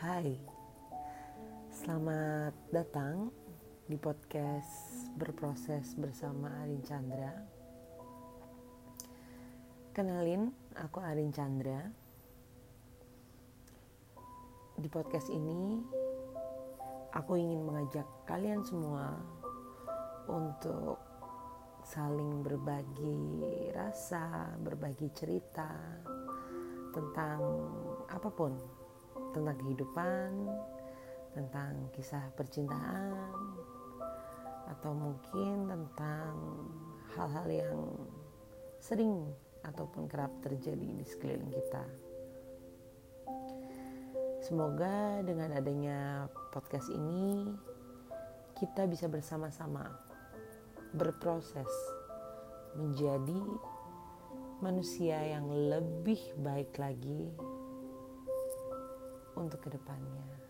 Hai, selamat datang di podcast Berproses bersama Arin Chandra. Kenalin, aku Arin Chandra. Di podcast ini, aku ingin mengajak kalian semua untuk saling berbagi rasa, berbagi cerita tentang apa pun, tentang kehidupan, tentang kisah percintaan, atau mungkin tentang hal-hal yang sering ataupun kerap terjadi di sekeliling kita. Semoga dengan adanya podcast ini kita bisa bersama-sama berproses menjadi manusia yang lebih baik lagi untuk ke depannya.